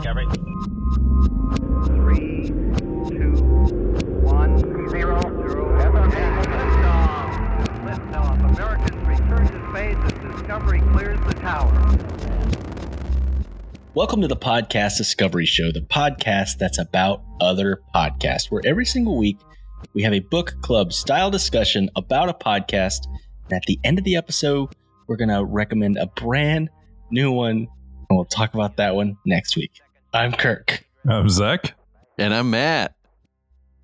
Discovery. Three, two, one, zero, zero. Return to space as Discovery clears the tower. Welcome to the Podcast Discovery Show, the podcast that's about other podcasts, where every single week we have a book club style discussion about a podcast. And at the end of the episode, we're going to recommend a brand new one, and we'll talk about that one next week. I'm Kirk. I'm Zach. And I'm Matt.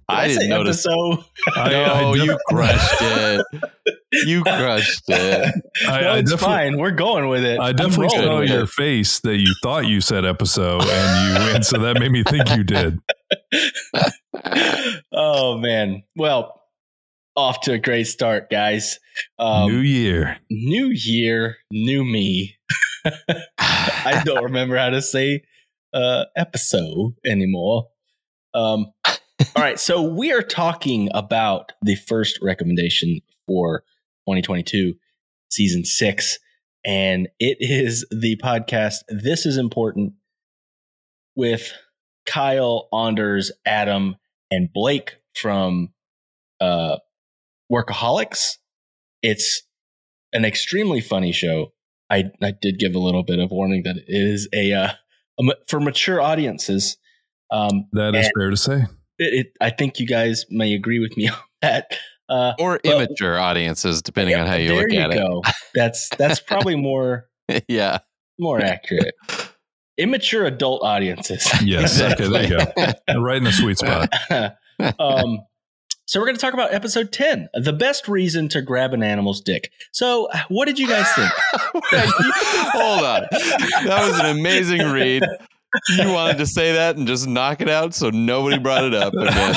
Did I, say didn't notice. episode? I, no, I def- you crushed it. You crushed it. I, no, it's definitely, fine. We're going with it. I definitely rolling saw with your it. face that you thought you said episode, and you and so that made me think you did. oh man. Well, off to a great start, guys. Um, New year. new year, new me. I don't remember how to say uh, episode anymore. Um, all right, so we are talking about the first recommendation for 2022, season six, and it is the podcast. This is important with Kyle, Anders, Adam, and Blake from uh, Workaholics. It's an extremely funny show. I I did give a little bit of warning that it is a, uh, for mature audiences. Um, That is fair to say. it, it, I think you guys may agree with me on that. Uh, Or Well, immature audiences, depending on how you there look you at go. That's that's probably more yeah. more accurate. Immature adult audiences. Yes. Okay. There you go. Right in the sweet spot. um, so we're going to talk about episode ten, the best reason to grab an animal's dick. So, what did you guys think? Hold on. That was an amazing read. You wanted to say that and just knock it out, so nobody brought it up. And then,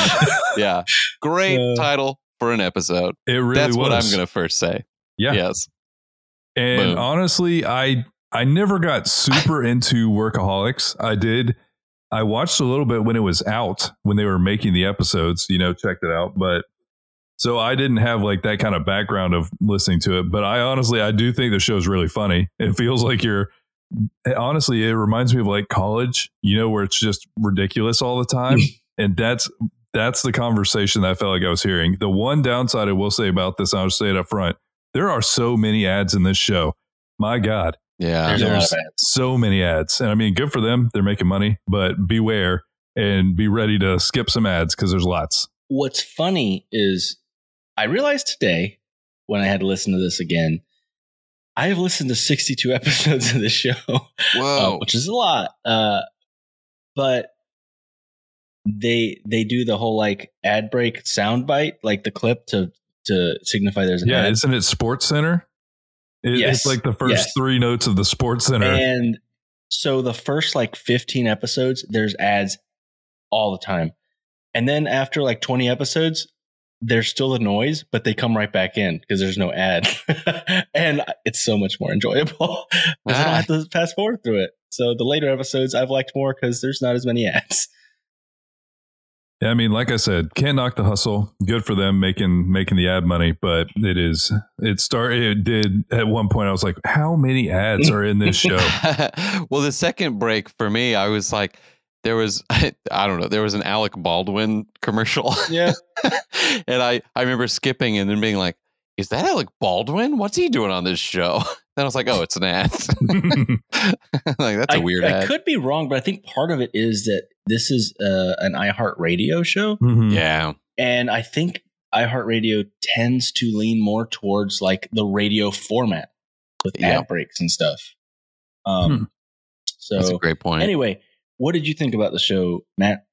yeah, great Uh, title for an episode. It really That's was. what I'm going to first say. Yeah. Yes. And Boom. honestly, I I never got super into workaholics. I did. I watched a little bit when it was out when they were making the episodes. You know, checked it out, but. So I didn't have like that kind of background of listening to it, but I honestly I do think the show's really funny. It feels like you're honestly it reminds me of like college, you know, where it's just ridiculous all the time, and that's that's the conversation that I felt like I was hearing. The one downside I will say about this, I'll just say it up front, there are so many ads in this show. My God, Yeah. There's a lot of there's ads. so many ads, and I mean, good for them. They're making money, but beware and be ready to skip some ads because there's lots. What's funny is I realized today when I had to listen to this again, I have listened to 62 episodes of this show, uh, Whoa. which is a lot. Uh, but they they do the whole like ad break sound bite, like the clip to to signify there's an Yeah, ad. isn't it Sports Center? It- Yes, It's like the first yes. three notes of the Sports Center. And so the first like 15 episodes, there's ads all the time. And then after like 20 episodes, there's still the noise, but they come right back in because there's no ad. and it's so much more enjoyable because I don't Ah. have to fast forward through it. So the later episodes I've liked more because there's not as many ads. Yeah, I mean, like I said, can't knock the hustle. Good for them making making the ad money, but it is it started. It did at one point. I was like, how many ads are in this show? well, the second break for me, I was like, there was, I, don't know, there was an Alec Baldwin commercial. Yeah. and I, I remember skipping and then being like, is that Alec Baldwin? What's he doing on this show? Then I was like, oh, it's an ad. like, that's a I, weird I ad. could be wrong, but I think part of it is that this is uh, an iHeartRadio show. Mhm. yeah. And I think iHeartRadio tends to lean more towards like the radio format with Yeah. ad breaks and stuff. Um, Hmm. That's a so great point. anyway, what did you think about the show, Matt?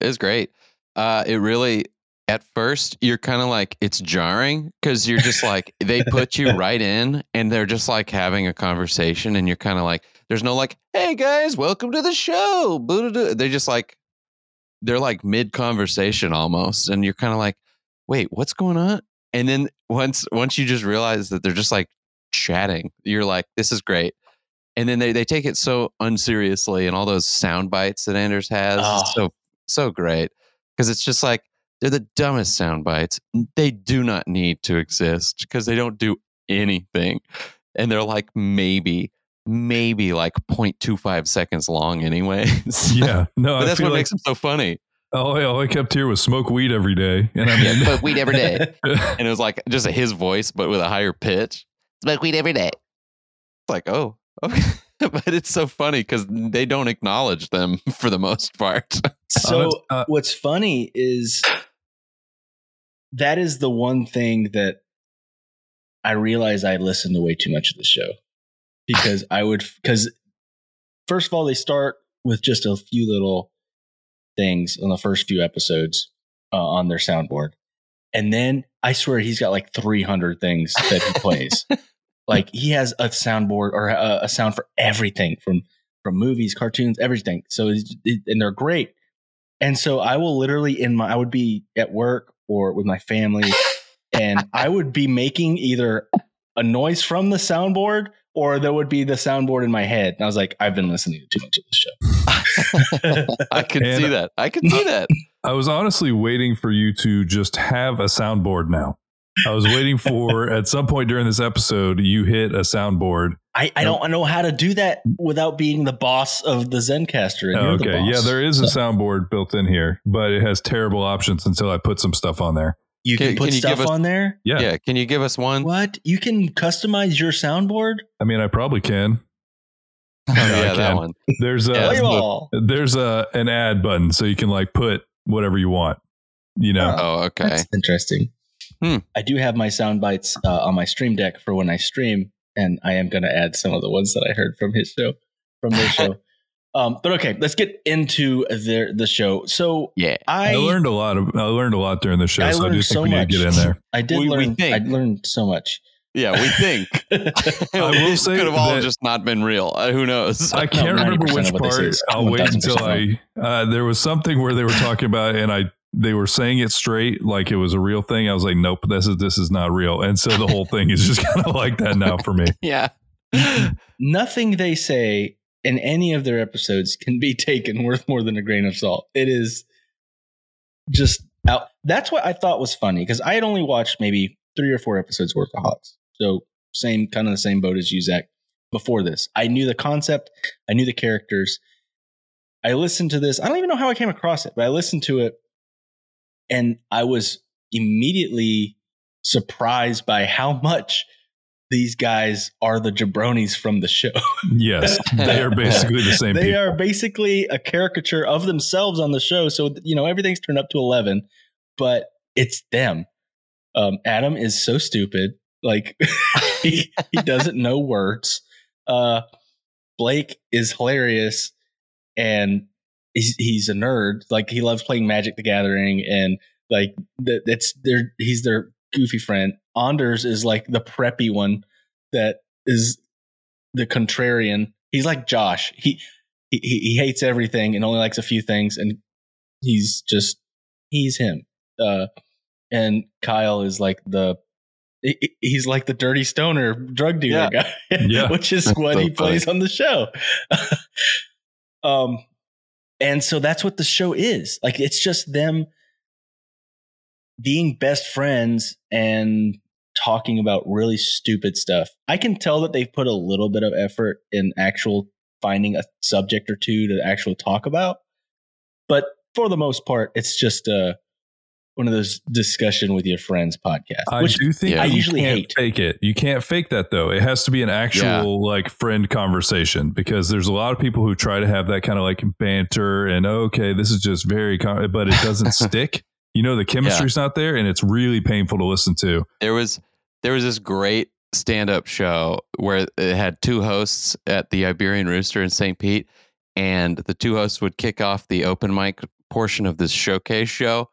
It was great. Uh, it really, at first, you're kind of like, it's jarring because you're just like, they put you right in and they're just like having a conversation. And you're kind of like, there's no like, hey guys, welcome to the show. They're just like, they're like mid conversation almost. And you're kind of like, wait, what's going on? And then once, once you just realize that they're just like chatting, you're like, this is great. And then they, they take it so unseriously and all those sound bites that Anders has. Oh. is so so great because it's just like they're the dumbest sound bites. They do not need to exist because they don't do anything. And they're like maybe maybe like 0.25 seconds long, anyways. Yeah, no, but that's what like makes them so funny. all, I- all I kept here was smoke weed every day, and I mean, Smoke weed every day, and it was like just his voice, but with a higher pitch. Smoke weed every day. It's like, oh, okay. but it's so funny because they don't acknowledge them for the most part. So uh, what's funny is that is the one thing that I realize I listened to way too much of the show because I would because first of all they start with just a few little things on the first few episodes uh, on their soundboard, and then I swear he's got like three hundred things that he plays. like he has a soundboard or a, a sound for everything from from movies, cartoons, everything. So it's- it, and they're great. And so I will literally in my I would be at work or with my family and I would be making either a noise from the soundboard or there would be the soundboard in my head. And I was like, I've been listening to too much of this show. I can And- see that. I can see that. I was honestly waiting for you to just have a soundboard now. I was waiting for at some point during this episode you hit a soundboard. I, I don't know how to do that without being the boss of the Zencastr. And Oh, you're the okay, yeah, boss. there is a soundboard built in here, but it has terrible options until I put some stuff on there. You can, Can- put can you stuff us- on there. Yeah, Yeah. Can you give us one? What? You can customize your soundboard? I mean, I probably can. Oh, I yeah, that can. one. There's a Yeah, Play that's the- ball. there's a an add button, so you can like put whatever you want. You know, Oh, oh okay. That's interesting. Hmm. I do have my sound bites uh, on my stream deck for when I stream, and I am going to add some of the ones that I heard from his show, from their show. Um, but okay, let's get into their the show. So Yeah. I I learned a lot of I learned a lot during the show, I so I learned do think so we need much. to get in there. I did We- we learn. think. I learned so much. Yeah, we think. I will this say could have all just not been real. Uh, who knows? I can't remember which of what they say part. I'll wait until I. Uh, there was something where they were talking about, and I they were saying it straight like it was a real thing. I was like, nope, this is this is not real. And so the whole thing is just kind of like that now for me. yeah. Nothing they say in any of their episodes can be taken worth more than a grain of salt. It is just out. That's what I thought was funny because I had only watched maybe three or four episodes worth of Hawks. So same kind of the same boat as you, Zach. Before this, I knew the concept, I knew the characters. I listened to this. I don't even know how I came across it, but I listened to it, and I was immediately surprised by how much these guys are the jabronis from the show. Yes, they are basically the same they people. are basically a caricature of themselves on the show. So you know everything's turned up to eleven, but it's them. Um, Adam is so stupid, like he he doesn't know words. Uh, Blake is hilarious, and he's he's a nerd. Like he loves playing Magic the Gathering, and like that it's their he's their goofy friend. Anders is like the preppy one that is the contrarian. He's like Josh. He he he hates everything and only likes a few things, and he's just he's him. Uh, and Kyle is like the he's like the dirty stoner drug dealer guy, Yeah. which is That's what so he plays on the show. um, and so that's what the show is. Like it's just them being best friends and talking about really stupid stuff. I can tell that they've put a little bit of effort in actual finding a subject or two to actually talk about, but for the most part, it's just uh, one of those discussion with your friends podcast. I which do think Yeah. I you usually can't hate. fake it. You can't fake that though. It has to be an actual Yeah. like friend conversation because there's a lot of people who try to have that kind of like banter and okay, this is just very, com-, but it doesn't stick. You know, the chemistry's not there, and it's really painful to listen to. there was there was this great stand-up show where it had two hosts at the Iberian Rooster in St. Pete, and the two hosts would kick off the open mic portion of this showcase show,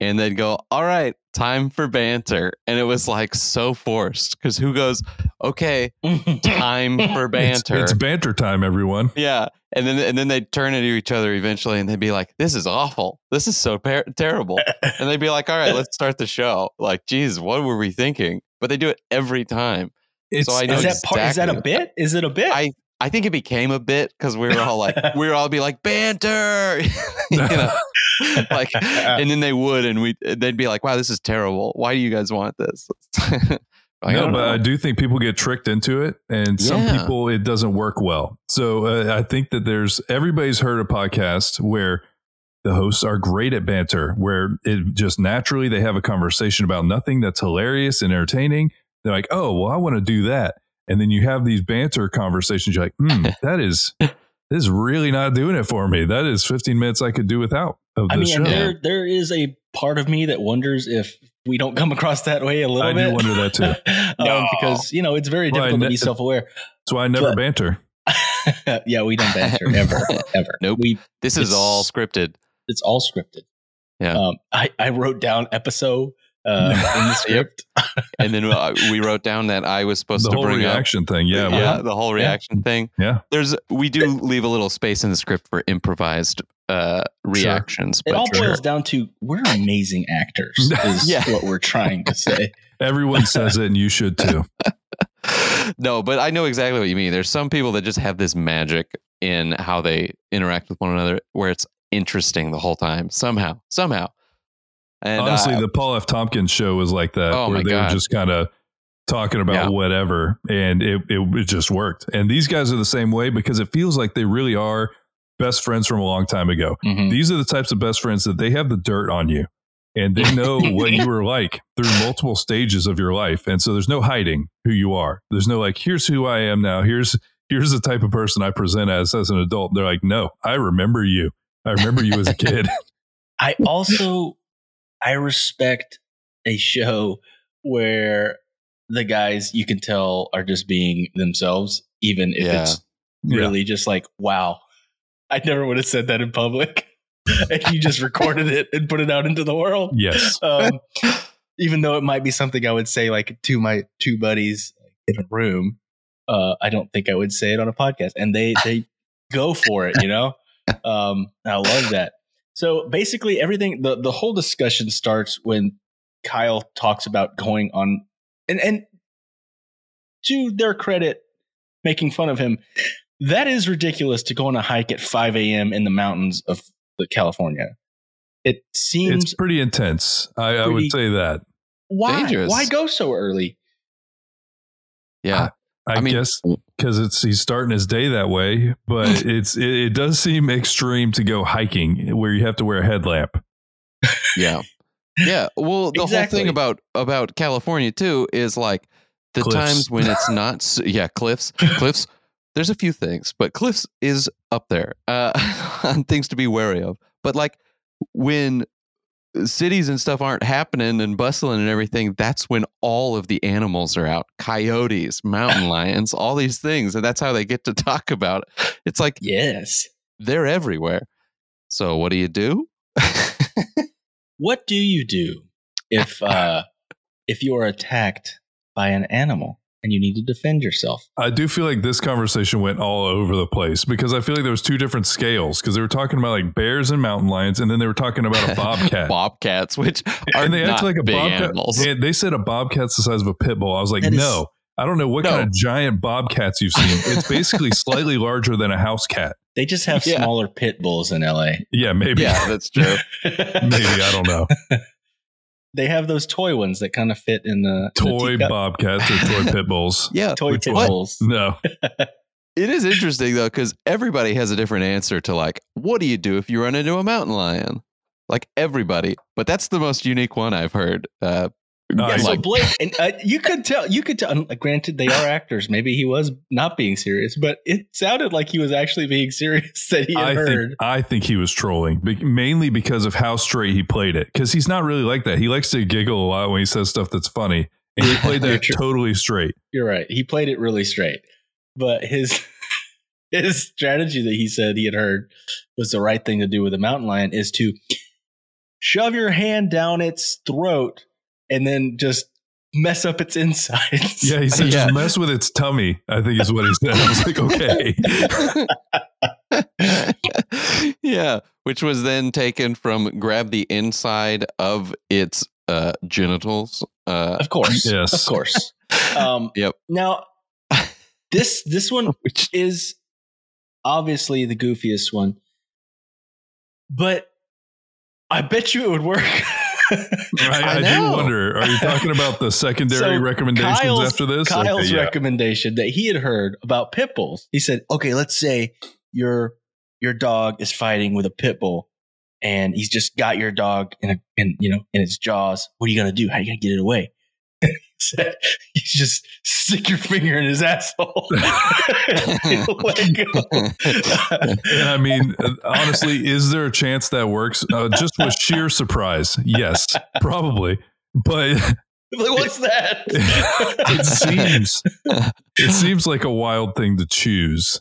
and they'd go, "All right, time for banter," and it was like so forced because who goes, "Okay, time for banter"? it's banter time, everyone. yeah, and then and then they'd turn into each other eventually, and they'd be like, "This is awful. This is so par- terrible." and they'd be like, "All right, let's start the show." Like, geez, what were we thinking? But they do it every time. It's, I know is that part? Is that a bit? Is it a bit? I I think it became a bit because we were all like, we were all be like banter, you know, like, and then they would, and we they'd be like, "Wow, this is terrible. Why do you guys want this?" I no, but. I do think people get tricked into it, and some people it doesn't work well. So uh, I think that there's everybody's heard a podcast where the hosts are great at banter, where it just naturally they have a conversation about nothing that's hilarious and entertaining. They're like, "Oh, well, I want to do that," and then you have these banter conversations. You're like, "Hmm, that is." This is really not doing it for me. That is 15 minutes I could do without of I mean, show. there there is a part of me that wonders if we don't come across that way a little bit. I do wonder that too. um, No. because you know it's very Well, I difficult to be self aware. That's why I never But- banter. yeah, we don't banter ever, ever. Nope. We this is all scripted. it's all scripted. Yeah. Um, I I wrote down episode uh, in the script. And then uh, we wrote down that I was supposed The to whole bring up reaction thing. Yeah. yeah, well, the whole reaction thing. Yeah. There's we do leave a little space in the script for improvised uh reactions. It But all sure. boils down to we're amazing actors. Is Yeah. what we're trying to say. Everyone says it, and you should too. no, but I know exactly what you mean. There's some people that just have this magic in how they interact with one another where it's interesting the whole time somehow, somehow. And Honestly, uh, the Paul F. Tompkins show was like that, Oh, where they God. were just kind of talking about Yeah. whatever, and it, it it just worked. And these guys are the same way because it feels like they really are best friends from a long time ago. Mhm. These are the types of best friends that they have the dirt on you, and they know what you were like through multiple stages of your life, and so there's no hiding who you are. There's no like, here's who I am now. Here's here's the type of person I present as as an adult. They're like, no, I remember you. I remember you as a kid. I also I respect a show where the guys you can tell are just being themselves, even if Yeah. it's Yeah. really just like, wow, I never would have said that in public. and you just recorded it and put it out into the world. Yes. Um, even though it might be something I would say like to my two buddies in a room, uh, I don't think I would say it on a podcast. And they they go for it, you know. Um, I love that. So basically, everything the the whole discussion starts when Kyle talks about going on, and and to their credit, making fun of him. That is ridiculous to go on a hike at 5 a.m. in the mountains of the California. It seems It's pretty intense. I, I would say that. why dangerous. why go so early? yeah. I, I mean- guess because it's he's starting his day that way, but it's it, it does seem extreme to go hiking where you have to wear a headlamp. Yeah. Yeah. Well, the Exactly. whole thing about about California too is like the Cliffs. times when it's not yeah, cliffs. Cliffs. There's a few things, but cliffs is up there uh on things to be wary of. But like when cities and stuff aren't happening and bustling and everything, that's when all of the animals are out. Coyotes, mountain lions, all these things, and that's how they get to talk about it. It's like Yes. they're everywhere. So what do you do? What do you do if uh if you are attacked by an animal and you need to defend yourself? I do feel like this conversation went all over the place because I feel like there was two different scales because they were talking about like bears and mountain lions, and then they were talking about a bobcat. Bobcats, which are and they not act like a big bobcat. animals. They, they said a bobcat's the size of a pit bull. I was like, That is- no, I don't know what No. kind of giant bobcats you've seen. It's basically slightly larger than a house cat. They just have Yeah. smaller pit bulls in LA. Yeah, maybe. Yeah, that's true. Maybe I don't know. They have those toy ones that kind of fit in the in the Toy bobcats or toy pit bulls. Yeah, toy Which pit bulls. No, it is interesting though because everybody has a different answer to like, what do you do if you run into a mountain lion? Like everybody, but that's the most unique one I've heard. Uh, Yeah, so Blake, and uh, you could tell, you could tell. Granted, they are actors. Maybe he was not being serious, but it sounded like he was actually being serious. That he had I heard. think I think he was trolling, mainly because of how straight he played it. Because he's not really like that. He likes to giggle a lot when he says stuff that's funny, and he played that totally straight. You're right. He played it really straight, but his his strategy that he said he had heard was the right thing to do with a mountain lion is to shove your hand down its throat and then just mess up its insides. Yeah, he said Yeah. just mess with its tummy. I think is what he said. I was like, okay. yeah, which was then taken from grab the inside of its uh, genitals. Uh, of course. Yes. of course. Um, Yep. Now, this this one which is obviously the goofiest one, but I bet you it would work. Right, I I, do wonder. Are you talking about the secondary So recommendations Kyle's- after this? Kyle's Okay, yeah. recommendation that he had heard about pit bulls. He said, "Okay, let's say your your dog is fighting with a pit bull, and he's just got your dog in a in you know in its jaws. What are you gonna do? How are you gonna get it away?" He said, "You just stick your finger in his asshole. Let go." And I mean, uh, honestly, is there a chance that works? Uh, just with sheer surprise, yes, probably. But like, what's that? it seems it seems like a wild thing to choose.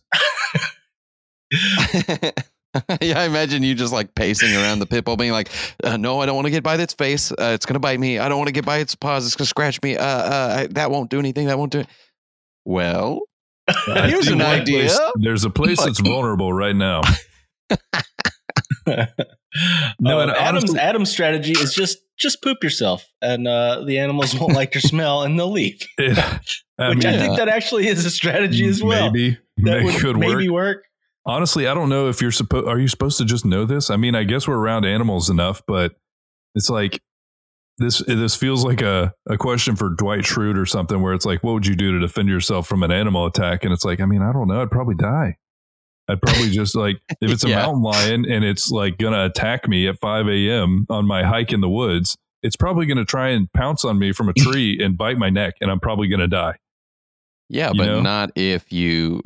yeah, I imagine you just like pacing around the pit bull, being like, uh, "No, I don't want to get by its face. Uh, it's gonna bite me. I don't want to get by its paws. It's gonna scratch me. Uh, uh, I- that won't do anything. That won't do it." Well, I Here's an idea. place- there's a place that's vulnerable right now. No, Um, and Adam's honestly- Adam's strategy is just just poop yourself, and uh, the animals won't like your smell, and they'll leave. It- I Which mean, I think that actually is a strategy as well. Maybe that may- would could work. maybe work. Honestly, I don't know if you're supposed. Are you supposed to just know this? I mean, I guess we're around animals enough, but it's like this. This feels like a a question for Dwight Schrute or something, where it's like, what would you do to defend yourself from an animal attack? And it's like, I mean, I don't know. I'd probably die. I'd probably just like if it's a Yeah. mountain lion and it's like gonna attack me at 5 a.m. on my hike in the woods. It's probably gonna try and pounce on me from a tree and bite my neck, and I'm probably gonna die. yeah, You but know? not if you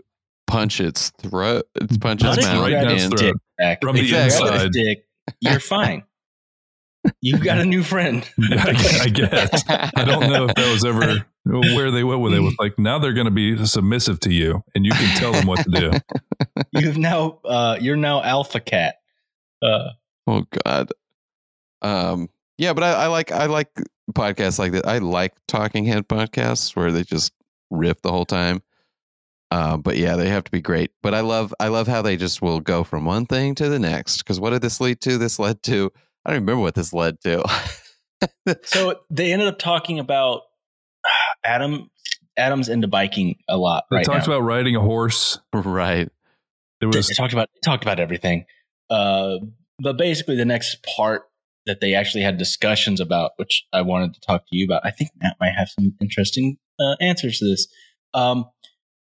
punch its throat, punch Not its if mouth, grab down its and throat. dick back. From if the you grab its inside. dick, you're fine. You've got a new friend. I, I guess. I don't know if that was ever where they went with it. It was like now they're going to be submissive to you, and you can tell them what to do. You've now uh, you're now alpha cat. Uh, Oh God. Um. Yeah, but I, I like I like podcasts like that. I like talking head podcasts where they just riff the whole time. Uh, but yeah, they have to be great. But I love I love how they just will go from one thing to the next. Because what did this lead to? This led to I don't remember what this led to. so they ended up talking about Adam. Adam's into biking a lot They right talked now. about riding a horse. right. There they was talked about they talked about everything. Uh, but basically, the next part that they actually had discussions about, which I wanted to talk to you about, I think Matt might have some interesting uh, answers to this. Um,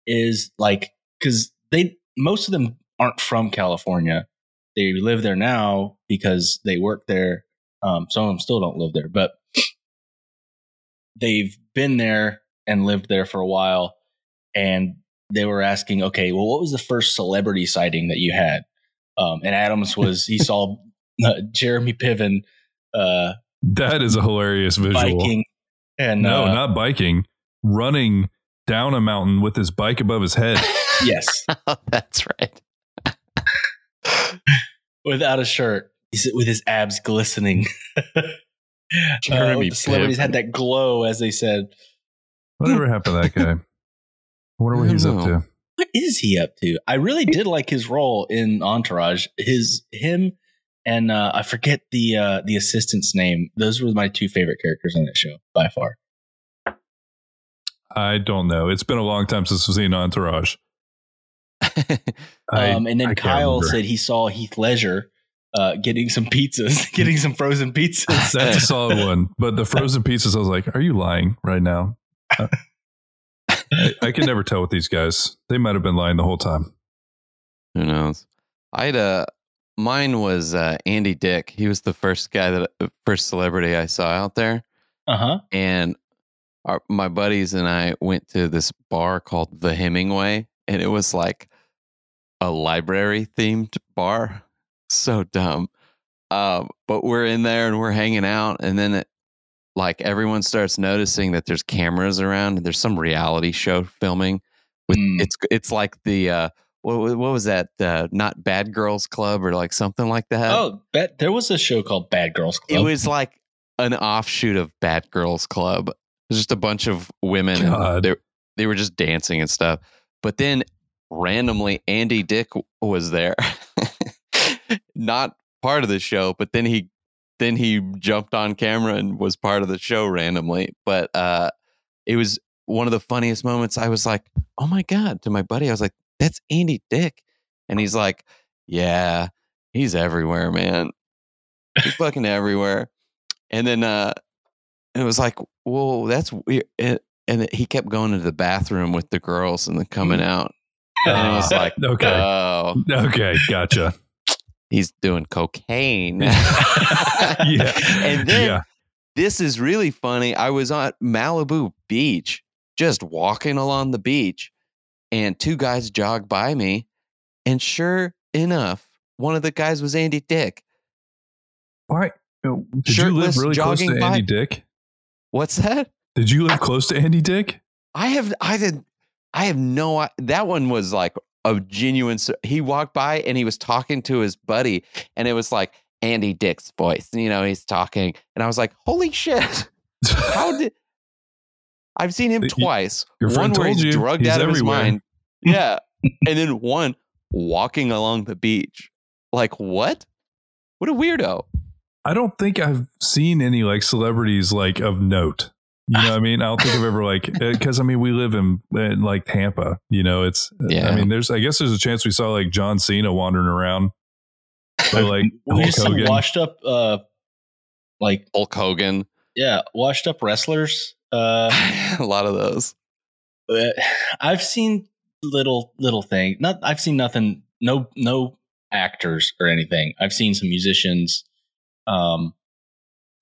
is like because they most of them aren't from California. They live there now because they work there. Um, some of them still don't live there, but they've been there and lived there for a while. And they were asking, okay, well, what was the first celebrity sighting that you had? Um, and Adams was he saw uh, Jeremy Piven uh, that is a hilarious visual. biking, and no, uh, not biking, running down a mountain with his bike above his head. yes, That's right. without a shirt, He's- with his abs glistening. Jeremy uh, the celebrities Piven. had that glow, as they said. Whatever happened to that guy? I wonder what I he's don't up to. What is he up to? I really did like his role in Entourage. His him and uh, I forget the uh, the assistant's name. Those were my two favorite characters on that show by far. I don't know. It's been a long time since I've seen Entourage. I- um, and then I Kyle said he saw Heath Ledger uh, getting some pizzas, getting some frozen pizzas. That's a solid one. But the frozen pizzas, I was like, are you lying right now? Uh, I, I can never tell with these guys. They might have been lying the whole time. Who knows? I had a mine was uh, Andy Dick. He was the first guy that uh, first celebrity I saw out there, Uh huh. and our, my buddies and I went to this bar called the Hemingway, and it was like a library themed bar. So dumb. Um, but we're in there and we're hanging out, and then it, like everyone starts noticing that there's cameras around, and there's some reality show filming. With Mm. it's it's like the uh, what what was that? Uh, not Bad Girls Club or like something like that. Oh, bet there was a show called Bad Girls Club. It was like an offshoot of Bad Girls Club. Was just a bunch of women God. they they were just dancing and stuff. But then randomly Andy Dick was there. Not part of the show, but then he then he jumped on camera and was part of the show randomly. But uh it was one of the funniest moments. I was like, "Oh my god!" To my buddy, I was like, "That's Andy Dick," and he's like, "Yeah, he's everywhere, man. He's fucking everywhere." And then uh, it was like, whoa, that's weird. And, and he kept going into the bathroom with the girls and then coming mm-hmm. out. And it was like, okay. oh, okay, gotcha. he's doing cocaine. yeah. And then yeah. this is really funny. I was on Malibu Beach, just walking along the beach, and two guys jogged by me. And sure enough, one of the guys was Andy Dick. Why? Uh, did you live really close to Andy by- Dick? What's that? Did you live close to Andy Dick? I have I did I have no i- that one was like a genuine he walked by and he was talking to his buddy and it was like Andy Dick's voice. You know, he's talking and I was like, "Holy shit. How did I've seen him twice. your one friend where he's you. drugged He's out of his mind. Yeah. and then one walking along the beach. Like what? What a weirdo. I don't think I've seen any like celebrities like of note. You know what I mean? I don't think I've ever like because I mean we live in, in like Tampa. You know, it's Yeah. I mean, there's I guess there's a chance we saw like John Cena wandering around, or like we Hulk just some Hogan. washed up, uh, like Hulk Hogan. yeah, washed up wrestlers. Uh, a lot of those. I've seen little little thing. Not I've seen nothing. No no actors or anything. I've seen some musicians. Um,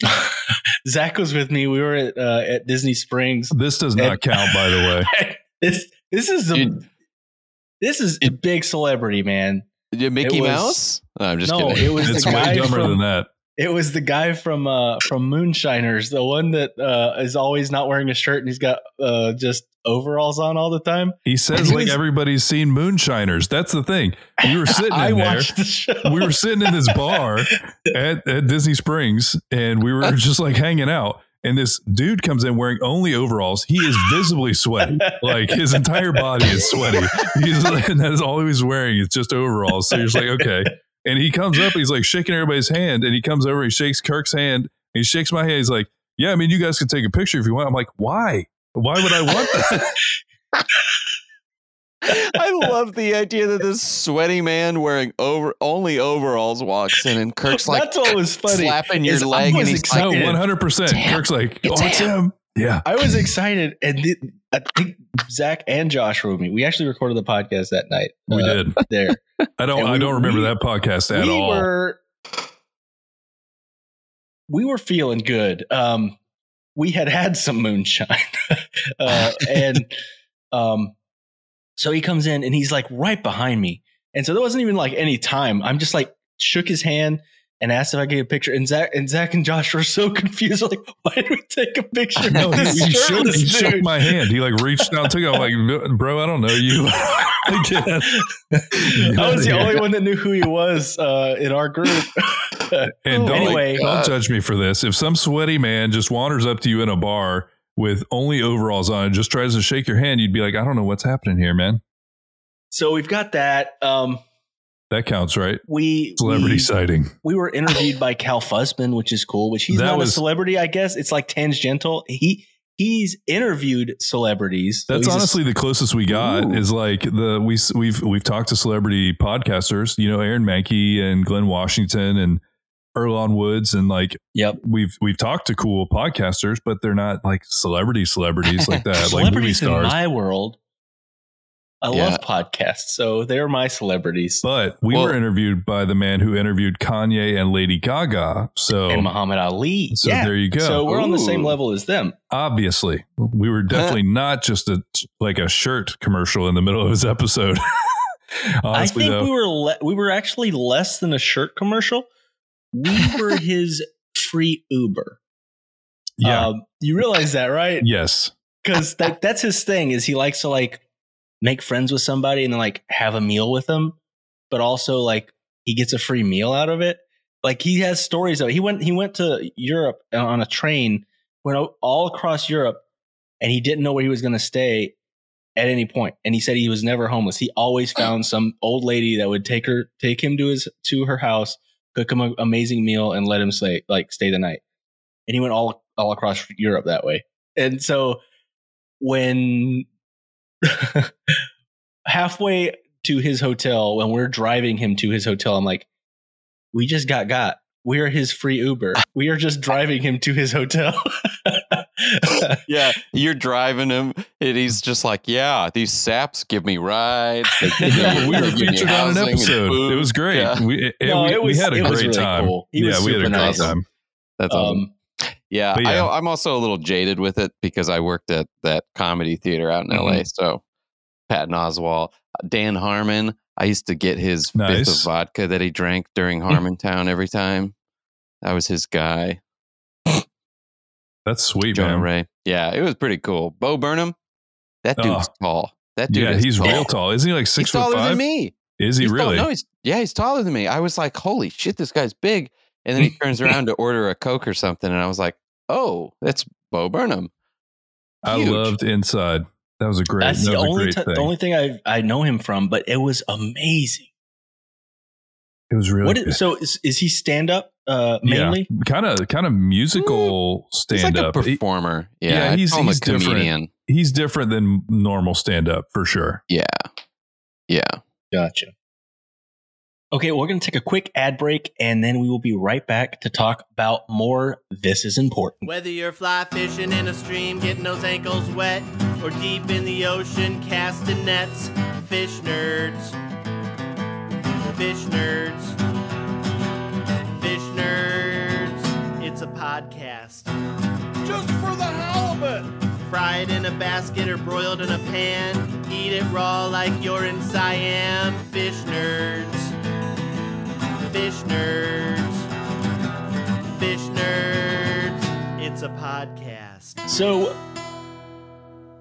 Zach was with me. We were at uh, at Disney Springs. This does not And- count, by the way. this this is a Dude. this is a big celebrity, man. Mickey was- Mouse? No, I'm just no, kidding. it was It's the way guy dumber from than that. It was the guy from uh from Moonshiners, the one that uh is always not wearing a shirt and he's got uh just overalls on all the time. He says he like was- everybody's seen moonshiners. That's the thing. We were sitting I in there. the show. we were sitting in this bar at, at Disney Springs and we were just like hanging out. And this dude comes in wearing only overalls. He is visibly sweaty. Like his entire body is sweaty. He's and that's all he was wearing is just overalls. So you're just like, okay. And he comes up, he's like shaking everybody's hand, and he comes over, he shakes Kirk's hand, he shakes my hand. He's like, Yeah, I mean, you guys can take a picture if you want. I'm like, why? Why would I want that? I love the idea that this sweaty man wearing over only overalls walks in and Kirk's like That's always funny. slapping your is I leg and was he's excited. like, no, 100. percent Kirk's like, It's Oh, it's him. Yeah. I was excited, and th- I think Zach and Josh were with me. We actually recorded the podcast that night. We uh, did. there. I don't. and I we- don't remember we- that podcast at we all. were we were feeling good. Um, we had had some moonshine, uh, and um, so he comes in and he's like right behind me, and so there wasn't even like any time. I'm just like shook his hand and asked if I could get a picture, and Zach and Zach and Josh were so confused. Like, why did we take a picture? No, of he, this he, shook, he shook my hand. He like reached out, took it. I'm like, bro, I don't know you. I was the only one that knew who he was uh, in our group. And don't, Anyway. don't judge me for this. If some sweaty man just wanders up to you in a bar with only overalls on and just tries to shake your hand, you'd be like, I don't know what's happening here, man. so we've got that. Um, That counts, right? we Celebrity we, sighting. we were interviewed by Cal Fussman, which is cool. Which he's That not was- a celebrity, I guess. It's like tangential. He he's interviewed celebrities. So That's a- honestly the closest we got. Ooh. Is like the we we've we've talked to celebrity podcasters. You know, Aaron Mahnke and Glynn Washington and Earlonne Woods, and like yep. we've we've talked to cool podcasters, but they're not like celebrity celebrities like that, like movie celebrities in my world. I Yeah. love podcasts, so they're my celebrities. But we Well- were interviewed by the man who interviewed Kanye and Lady Gaga. So and Muhammad Ali. so yeah. there you go. So we're on the same level as them. obviously, we were definitely not just a like a shirt commercial in the middle of his episode. Honestly, I think though, we were le- we were actually less than a shirt commercial. We were his free Uber. yeah, Um, you realize that, right? yes, because that, that's his thing is he likes to like make friends with somebody and then like have a meal with them but also like he gets a free meal out of it. Like he has stories of he went he went to europe uh, on a train went all across europe and he didn't know where he was going to stay at any point. point and he said he was never homeless. He always found some old lady that would take her take him to his to her house cook him an amazing meal and let him stay like stay the night. And he went all all across europe that way. And so when halfway to his hotel when we're driving him to his hotel i'm like we just got got we are his free Uber. We are just driving him to his hotel. yeah, you're driving him, and he's just like, "Yeah, these saps give me rides." They give me- we were they give me featured on an episode. It was great. Yeah, We, and No, we, it we had a great really time. cool. He was yeah, we had a great nice. time. that's awesome. Um, Yeah, yeah. I, I'm also a little jaded with it because I worked at that comedy theater out in Mm-hmm. LA. So Patton Oswalt, Dan Harmon, I used to get his fifth of vodka that he drank during Harmontown every time. That was his guy, That's sweet, Jonah man. Ray. Yeah, it was pretty cool. Bo Burnham, that dude's tall. That dude Yeah, he's tall. real tall. Isn't he like He's six foot taller five? than me. Is he He's tall- really? no, he's yeah, he's taller than me. I was like, holy shit, this guy's big. And then he turns around to order a Coke or something, and I was like, oh, that's Bo Burnham. I loved Inside. That was a great. that's that the was a only great t- thing. the only thing I I know him from, but it was amazing. it was really What good. so is, is he stand up uh, mainly? kind of kind of musical He's stand like up. a performer. Yeah, yeah, he's- he's a different. comedian. he's different than normal stand up for sure. Yeah, yeah. Gotcha. Okay, we're going to take a quick ad break and then we will be right back to talk about more This is Important. Whether you're fly fishing in a stream, getting those ankles wet, or deep in the ocean casting nets, fish nerds. Fish nerds. Fish nerds. It's a podcast. Just for the halibut! Fried in a basket or broiled in a pan. Eat it raw like you're in Siam. Fish nerds. Fish nerds. Fish Nerds. It's a podcast. So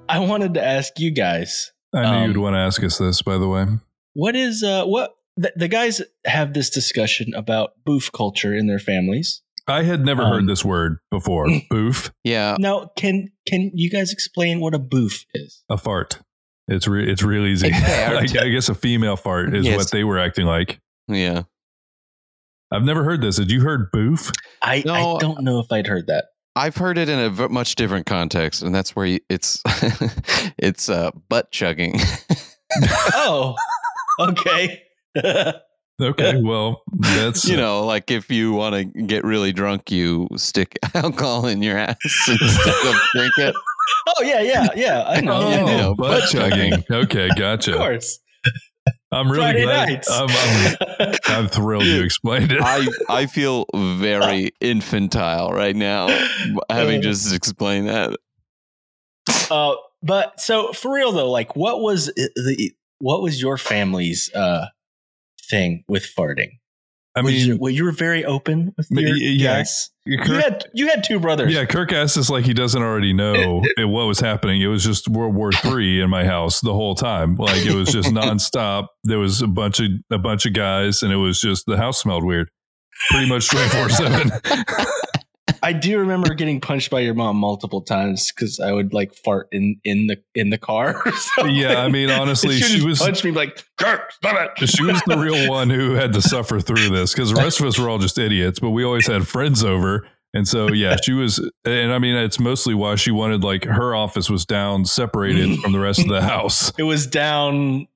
I wanted to ask you guys, I knew Um, you'd want to ask us this, by the way. what is uh what the, the guys have this discussion about boof culture in their families. I had never Um, heard this word before. Boof, Yeah, Now, can can you guys explain what a boof is? a fart. It's re- it's real easy. I, I guess a female fart is Yes. what they were acting like. yeah. I've never heard this. Had you heard boof? I, No, I don't know if I'd heard that. I've heard it in a v- much different context, and that's where you, it's it's uh, butt chugging. oh, okay. Okay, well, that's you know, like if you want to get really drunk, you stick alcohol in your ass instead of drink it. oh yeah, yeah, yeah. I know. Oh, I know. know, butt butt chugging. Okay, gotcha. Of gotcha. course. I'm really Friday glad. nights. I'm, I'm, I'm thrilled you explained it. I I feel very infantile right now, having just explained that. uh, but so for real though, like, what was the what was your family's uh thing with farting? I mean, you, well, you were very open with your yeah. guess. You had you had two brothers. yeah, Kirk asked us like he doesn't already know it- what was happening. It was just World War Three in my house the whole time. Like it was just nonstop. There was a bunch of a bunch of guys, and it was just the house smelled weird. Pretty much twenty four seven. I do remember getting punched by your mom multiple times because I would like fart in in the in the car. Yeah, I mean, honestly, she, she was punch me like Kirk, stop it. she was the real one who had to suffer through this because the rest of us were all just idiots. But we always had friends over, and so yeah, she was. And I mean, it's mostly why she wanted like her office was down, separated from the rest of the house. It was down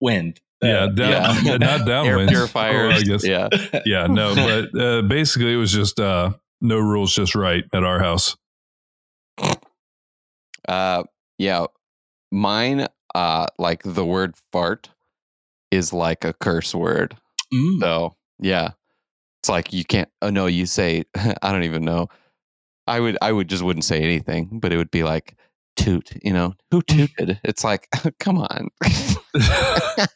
wind. Yeah, Uh, down, yeah. not Air downwind. purifiers. Oh, I guess. Yeah. Yeah, no, but uh, basically it was just uh, no rules, just right at our house. Uh, yeah. Mine, uh, like the word fart is like a curse word. Mm. So yeah, it's like you can't. Oh no, you say I don't even know. I would I would just wouldn't say anything, but it would be like toot. You know who tooted? It's like come on.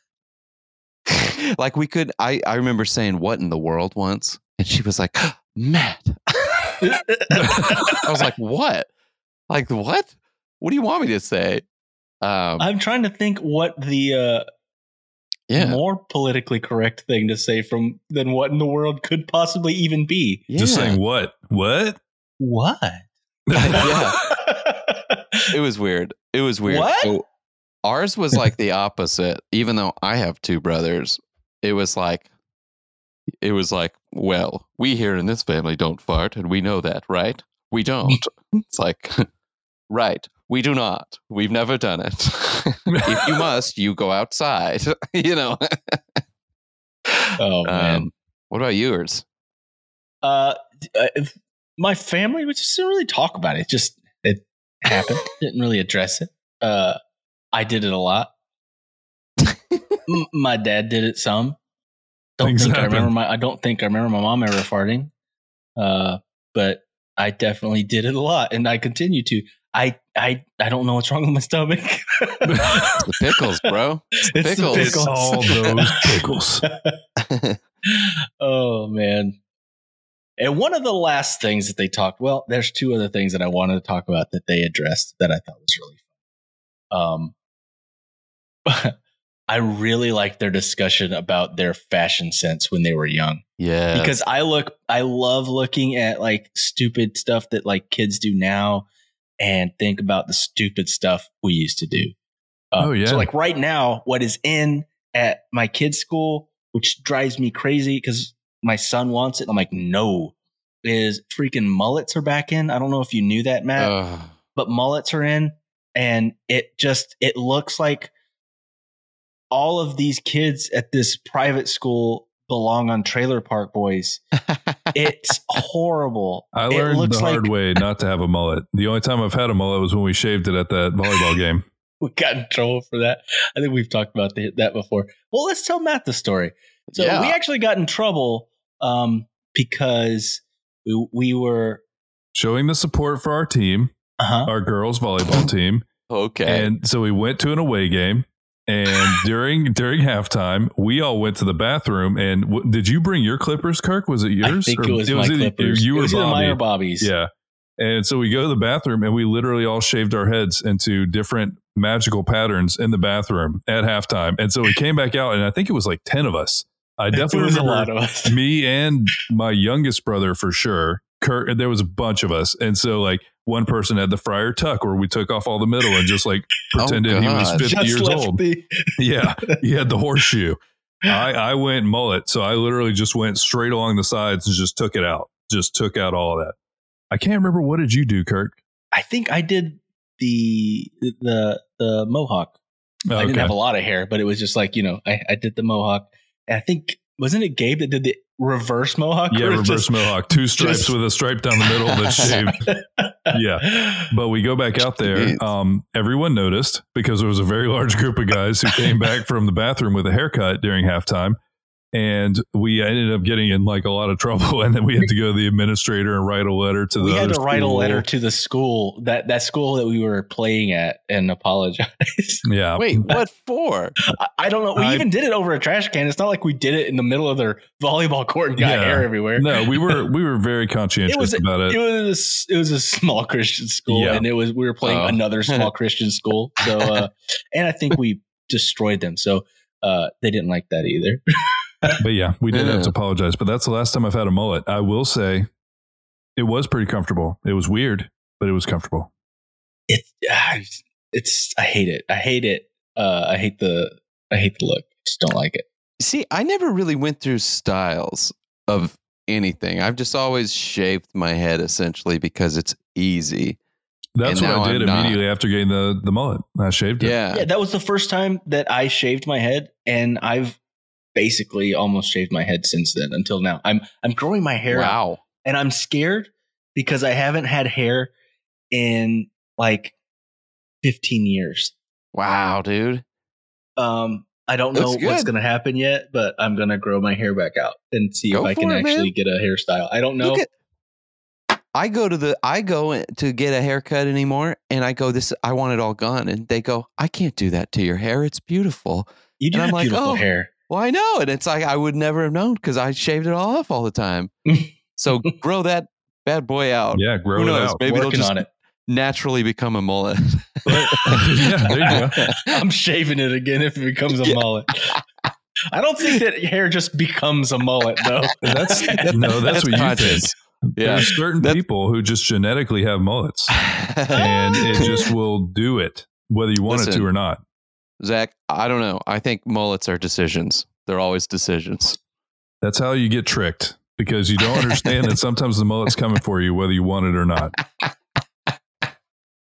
like we could. I I remember saying what in the world once, and she was like Matt. I was like what? Like what? What do you want me to say? Um, I'm trying to think what the uh, yeah. more politically correct thing to say from than what in the world could possibly even be. Just saying what? What? What? yeah. It was weird. It was weird. What? So ours was like the opposite. Even though I have two brothers, it was like, it was like, well, we here in this family don't fart, and we know that, right? We don't. it's like, right. We do not. We've never done it. if you must, you go outside. you know. Oh man. Um, what about yours? Uh, uh, my family we just didn't really talk about it. It Just it happened. didn't really address it. Uh, I did it a lot. My dad did it some. Don't Things think I remember my. I don't think I remember my mom ever farting. Uh, but I definitely did it a lot, and I continue to. I I I don't know what's wrong with my stomach. It's the pickles, bro. It's the pickles. It's pickles. all those pickles. oh man. And one of the last things that they talked, well, there's two other things that I wanted to talk about that they addressed that I thought was really fun. Um I really like their discussion about their fashion sense when they were young. yeah. Because I look I love looking at like stupid stuff that like kids do now and think about the stupid stuff we used to do. Uh, Oh, yeah. So like right now, what is in at my kids' school, which drives me crazy because my son wants it. I'm like, no, is freaking mullets are back in. I don't know if you knew that, Matt, Ugh. but mullets are in, and it just it looks like all of these kids at this private school belong on Trailer Park Boys. It's horrible. I It learned looks the hard like- way not to have a mullet. The only time I've had a mullet was when we shaved it at that volleyball game. we got in trouble for that. I think we've talked about the, that before. Well, let's tell Matt the story. So Yeah. we actually got in trouble um, because we, we were, Showing the support for our team, uh-huh. our girls volleyball team. okay. And so we went to an away game. And during during halftime, we all went to the bathroom. And w- did you bring your clippers, Kirk? Was it yours? I think Or- it was my either Clippers. You it was Bobby. or Bobby's. Yeah. And so we go to the bathroom and we literally all shaved our heads into different magical patterns in the bathroom at halftime. And so we came back out and I think it was like 10 of us. I it definitely was a remember lot of us. me and my youngest brother for sure. Kurt, there was a bunch of us. And so like one person had the friar tuck where we took off all the middle and just like Oh, pretended he was 50 Just years old. the- Yeah. He had the horseshoe. I, I went mullet. So I literally just went straight along the sides and just took it out. Just took out all of that. I can't remember what did you do, Kirk? I think I did the the the mohawk. I didn't Okay. have a lot of hair, but it was just like you know, I, I did the mohawk. And I think wasn't it Gabe that did the reverse mohawk? Yeah, reverse just- mohawk, two stripes just- with a stripe down the middle that's shaved. Yeah. But we go back out there. Um, everyone noticed because there was a very large group of guys who came back from the bathroom with a haircut during halftime. And we ended up getting in like a lot of trouble. And then we had to go to the administrator and write a letter to the we had to write a school. letter to the school that that school that we were playing at and apologize. Yeah. Wait, what for? I, I don't know. We I- even did it over a trash can. It's not like we did it in the middle of their volleyball court and got Yeah. hair everywhere. No, we were we were very conscientious It was about it. It was it was a small Christian school, Yeah. and it was we were playing Oh. another small Christian school. So, uh, and I think we destroyed them. So uh, they didn't like that either. But yeah, we did have to apologize. But that's the last time I've had a mullet. I will say it was pretty comfortable. It was weird, but it was comfortable. It, it's I hate it. I hate it. Uh, I hate the I hate the look. Just don't like it. See, I never really went through styles of anything. I've just always shaved my head essentially because it's easy. That's And what I did I'm not. immediately after getting the, the mullet. I shaved it. Yeah. Yeah, that was the first time that I shaved my head, and I've basically almost shaved my head since then until now. I'm I'm growing my hair out, Wow. and I'm scared because I haven't had hair in like 15 years. Wow, dude. Um, I don't know Looks what's going to happen yet, but I'm going to grow my hair back out and see Go if I can it, actually man. get a hairstyle. I don't know. At I go to the I go to get a haircut anymore and I go this I want it all gone and they go I can't do that to your hair it's beautiful. you do and I'm have like, beautiful oh. hair. Well, I know and it's like I would never have known cuz I shaved it all off all the time. so grow that bad boy out. Yeah, grow Who it out. Maybe it'll Working just on it. naturally become a mullet. yeah, there you go. I'm shaving it again if it becomes a Yeah. mullet. I don't think that hair just becomes a mullet though. That's no, that's, what you think. Yeah. There's certain That's- people who just genetically have mullets, and it just will do it whether you want it to or not. Zach, I don't know. I think mullets are decisions. They're always decisions. That's how you get tricked because you don't understand that sometimes the mullet's coming for you whether you want it or not.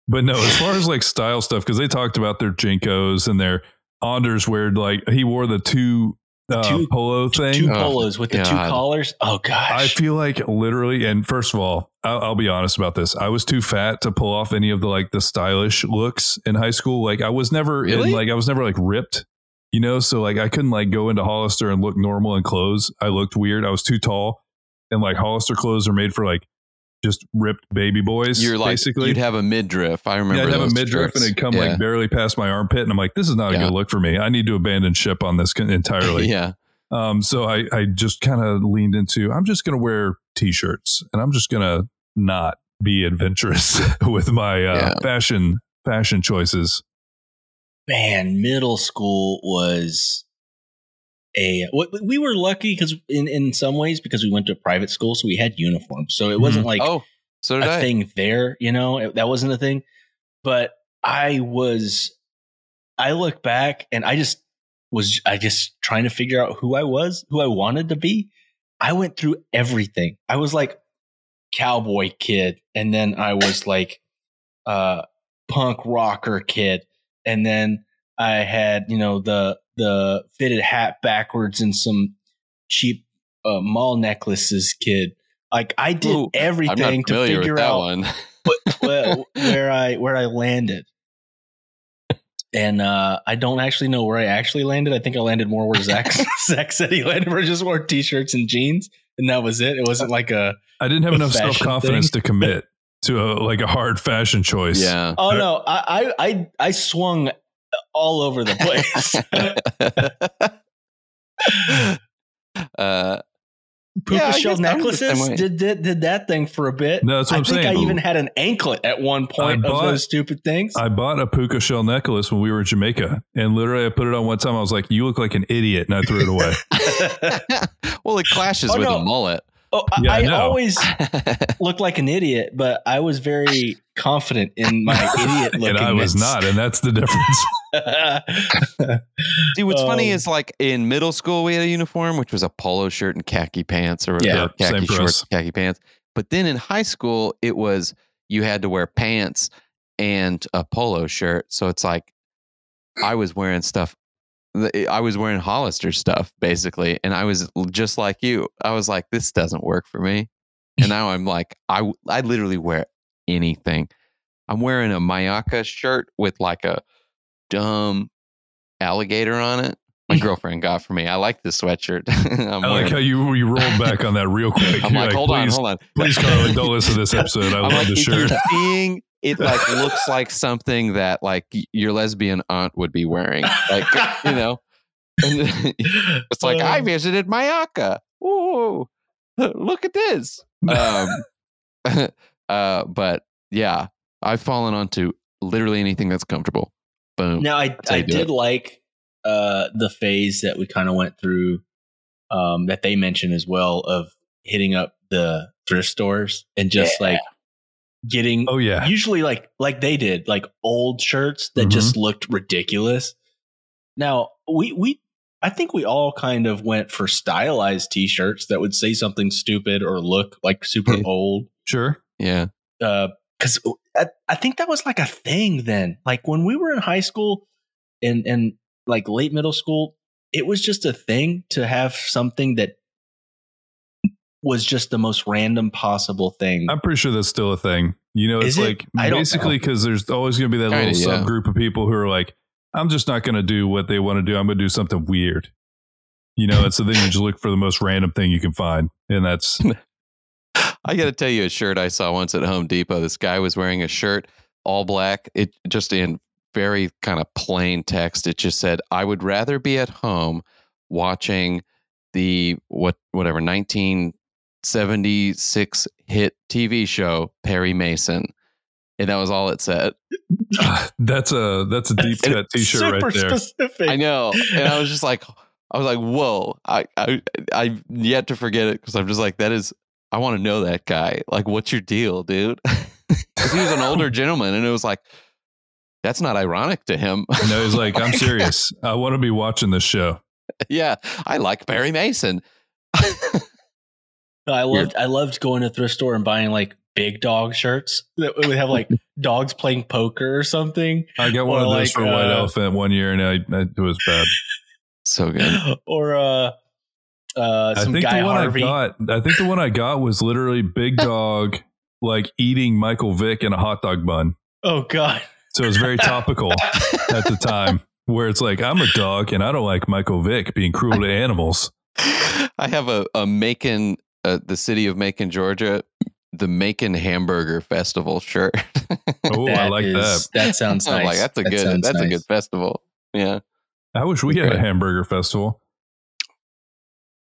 But no, as far as like style stuff, because they talked about their JNCOs and their Anders where like he wore the two uh, Two- polo thing. Two polos with the two collars. Oh gosh. I feel like literally, and first of all, I'll, I'll be honest about this. I was too fat to pull off any of the like the stylish looks in high school. Like I was never in, like I was never like ripped, you know. So like I couldn't like go into Hollister and look normal in clothes. I looked weird. I was too tall, and like Hollister clothes are made for like just ripped baby boys. You're like basically. you'd have a midriff. I remember. yeah, I'd have a those midriff and it'd come yeah. like barely past my armpit, and I'm like, this is not a Yeah. good look for me. I need to abandon ship on this entirely. yeah. Um, so I, I just kind of leaned into I'm just going to wear t-shirts and I'm just going to not be adventurous with my uh, Yeah. fashion fashion choices. Man, middle school was a. We were lucky because in in some ways because we went to a private school, so we had uniforms. So it wasn't like oh, so a I. thing there, you know, it- that wasn't a thing. But I was, I look back and I just was, I just trying to figure out who I was, who I wanted to be. I went through everything. I was like cowboy kid, and then I was like uh punk rocker kid, and then I had you know the the fitted hat backwards and some cheap uh, mall necklaces kid. Like I did Ooh, everything to figure that out one. what- where, where I where I landed. And uh, I don't actually know where I actually landed. I think I landed more where Zach Zach said he landed, where I just wore t-shirts and jeans, and that was it. It wasn't like a I didn't have enough self confidence to commit to a like a hard fashion choice. yeah. oh no, I I I, I swung all over the place. uh, Puka Yeah, shell guess I'm the same necklaces did, did did that thing for a bit. No, that's what I I'm think saying. I even had an anklet at one point I of those stupid things. I bought a puka shell necklace when we were in Jamaica, and literally I put it on one time. I was like, "You look like an idiot," and I threw it away. well, it clashes Oh, with no. a mullet. Oh, I, Yeah, I I always looked like an idiot, but I was very confident in my idiot looking. and I was not, and that's the difference. See, what's funny Um, is like in middle school we had a uniform, which was a polo shirt and khaki pants, or, Yeah, or khaki same shorts, us. khaki pants. But then in high school, it was you had to wear pants and a polo shirt. So it's like I was wearing stuff. Eh, I was wearing Hollister stuff basically, and I was just like you. I was like, this doesn't work for me. And now I'm like, I I literally wear anything. I'm wearing a Mayaka shirt with like a dumb alligator on it. My girlfriend got for me. I like this sweatshirt. I'm, I like wearing- how you you rolled back on that real quick. I'm You're like, hold on, hold on. please, Carlin, don't listen to this episode. I I'm love like, the shirt. It like looks like something that like your lesbian aunt would be wearing. Like you know. It's like I visited Mayaka. Ooh, look at this. Um, uh, but yeah, I've fallen onto literally anything that's comfortable. Boom. Now I I did it. like uh the phase that we kind of went through um that they mentioned as well of hitting up the thrift stores and just like getting oh yeah, usually like like they did like old shirts that Mhm. just looked ridiculous. Now we we I think we all kind of went for stylized t-shirts that would say something stupid or look like super old sure. Yeah uh because I, I think that was like a thing then like when we were in high school and and like late middle school it was just a thing to have something that was just the most random possible thing I'm pretty sure that's still a thing. You know, it's like I basically because there's always going to be that Kinda, little yeah. subgroup of people who are like, I'm just not going to do what they want to do. I'm going to do something weird. You know, it's the thing you just look for the most random thing you can find, and that's I got to tell you a shirt I saw once at Home Depot. This guy was wearing a shirt all black. It just in very kind of plain text. It just said, "I would rather be at home watching the what whatever 1976 hit TV show Perry Mason." And that was all it said. that's a that's a deep cut T-shirt super right there. specific I know, and I was just like, I was like, "Whoa!" I I I've yet to forget it because I'm just like, that is. I want to know that guy. Like, what's your deal, dude? 'Cause he was an older gentleman, and it was like, that's not ironic to him. No, he's like, I'm serious. I want to be watching this show. yeah, I like Barry Mason. I loved I loved going to thrift store and buying like big dog shirts that would have like dogs playing poker or something. I got one Or of those like, for White uh, Elephant one year, and I, I, it was bad. So good. or uh, uh, I think guy the one Harvey. I got. I think the one I got was literally Big Dog like eating Michael Vick in a hot dog bun. Oh God. So it was very topical at the time, where it's like I'm a dog and I don't like Michael Vick being cruel to animals. I have a, a Macon, uh, the city of Macon, Georgia, the Macon Hamburger Festival shirt. Oh, I like is- That sounds I'm nice. like, that's a That good, sounds that's a good festival. Yeah. I wish we had a hamburger festival.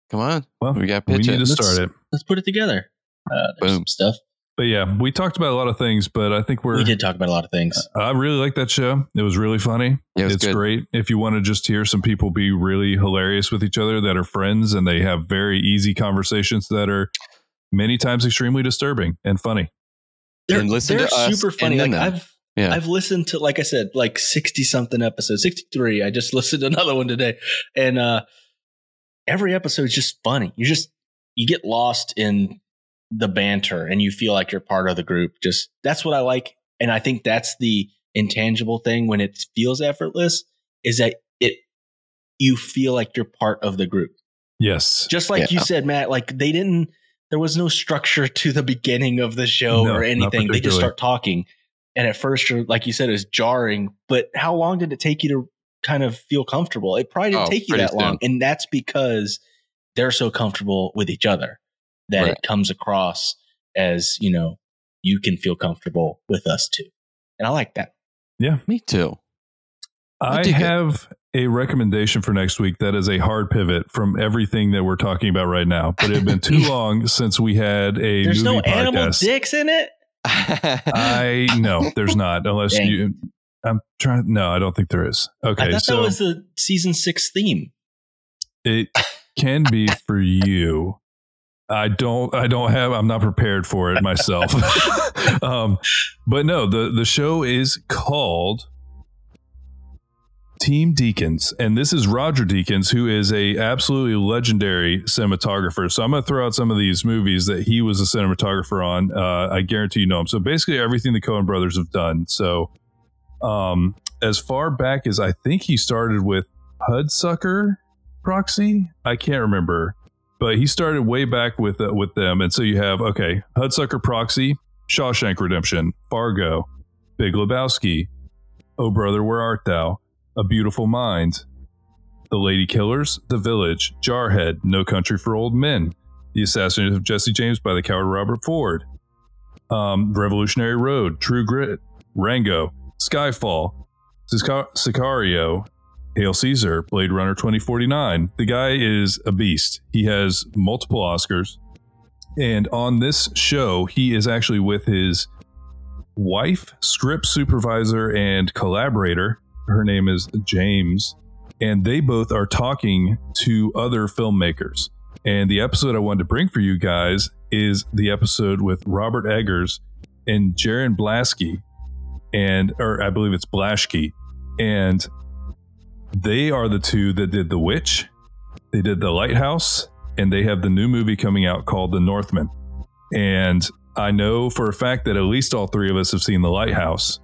Come on. Well, We got we pitch need to it. start it. Let's put it together. Uh, there's Boom. some stuff. But yeah, we talked about a lot of things, but I think we're. We did talk about a lot of things. I really like that show. It was really funny. It was it's good. great if you want to just hear some people be really hilarious with each other that are friends and they have very easy conversations that are many times extremely disturbing and funny. They're, And listen they're to us super funny. Like. I've Yeah. I've listened to like I said, like sixty something episodes, sixty three. I just listened to another one today, and uh every episode is just funny. You just you get lost in the banter, and you feel like you're part of the group. Just that's what I like, and I think that's the intangible thing when it feels effortless is that it you feel like you're part of the group. Yes. Just like you said, Matt, like they didn't, there was no structure to the beginning of the show No, or anything. They just start talking. And at first, you're, like you said, it's jarring. But how long did it take you to kind of feel comfortable? It probably didn't Oh, take you pretty that long. And that's because they're so comfortable with each other that Right. it comes across as, you know, you can feel comfortable with us too. And I like that. Yeah. Me too. I dig it. have a recommendation for next week that is a hard pivot from everything that we're talking about right now. But it had been too long since we had a There's movie no animal dicks in it. I no, there's not unless Dang. you. I'm trying. No, I don't think there is. I Okay, thought so that was the season six theme. it can be for you. I don't. I don't have. I'm not prepared for it myself. um, but no, the the show is called Team Deakins, and this is Roger Deakins, who is a absolutely legendary cinematographer. So I'm going to throw out some of these movies that he was a cinematographer on. Uh, I guarantee you know him. So basically, everything the Coen Brothers have done. So, um, as far back as I think he started with Hudsucker Proxy. I can't remember, but he started way back with uh, with them. And so you have okay, Hudsucker Proxy, Shawshank Redemption, Fargo, Big Lebowski, Oh Brother, Where Art Thou? A Beautiful Mind, The Lady Killers, The Village, Jarhead, No Country for Old Men, The Assassination of Jesse James by the coward Robert Ford, um, Revolutionary Road, True Grit, Rango, Skyfall, Sicario, Hail Caesar, Blade Runner 2049. The guy is a beast. He has multiple Oscars. And on this show, he is actually with his wife, script supervisor, and collaborator. Her name is James. And they both are talking to other filmmakers. And the episode I wanted to bring for you guys is the episode with Robert Eggers and Jarin Blaschke. And, or I believe it's Blaschke. And they are the two that did The Witch, they did The Lighthouse, and they have the new movie coming out called The Northman. And I know for a fact that at least all three of us have seen The Lighthouse.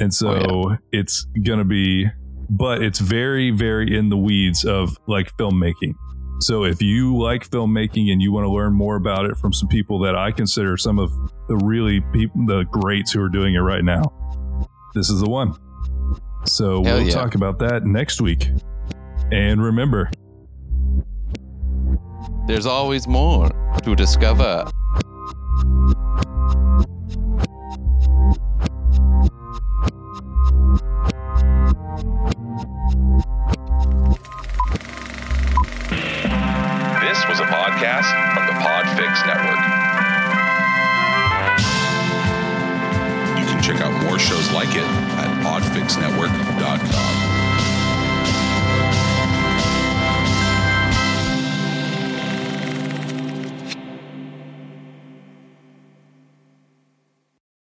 And so Oh, it's going to be, but it's very, very in the weeds of like filmmaking. So if you like filmmaking and you want to learn more about it from some people that I consider some of the really people, the greats who are doing it right now, this is the one. So Hell we'll yeah. talk about that next week. And remember, There's always more to discover. This was a podcast from the Podfix Network. Shows like it at podfixnetwork.com.